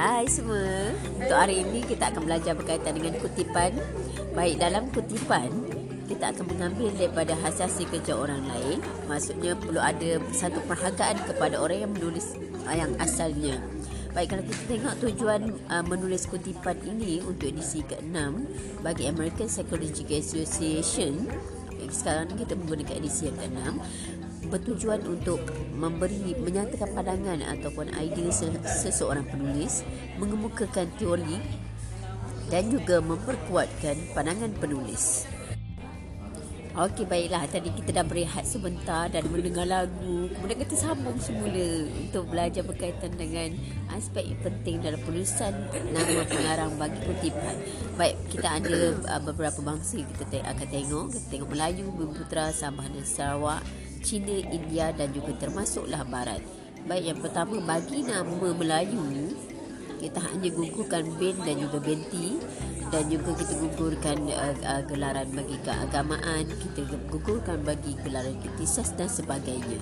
Hai semua. Untuk hari ini kita akan belajar berkaitan dengan kutipan. Baik dalam kutipan kita akan mengambil daripada hasil-hasil kerja orang lain. Maksudnya perlu ada satu perhargaan kepada orang yang menulis uh, yang asalnya. Baik kalau kita tengok tujuan uh, menulis kutipan ini untuk edisi ke-6 bagi American Psychological Association sekarang ni kita menggunakan edisi yang ke-6 bertujuan untuk memberi menyatakan pandangan ataupun idea seseorang penulis mengemukakan teori dan juga memperkuatkan pandangan penulis. Okey baiklah tadi kita dah berehat sebentar dan mendengar lagu kemudian kita sambung semula untuk belajar berkaitan dengan aspek penting dalam penulisan nama pengarang bagi kutipan. Baik kita ada uh, beberapa bangsa kita akan tengok kita tengok Melayu, Bumi Sabah dan Sarawak, Cina, India dan juga termasuklah Barat. Baik yang pertama bagi nama Melayu kita hanya gugurkan bin dan juga benti dan juga kita gugurkan uh, uh, gelaran bagi keagamaan. Kita gugurkan bagi gelaran kritisas dan sebagainya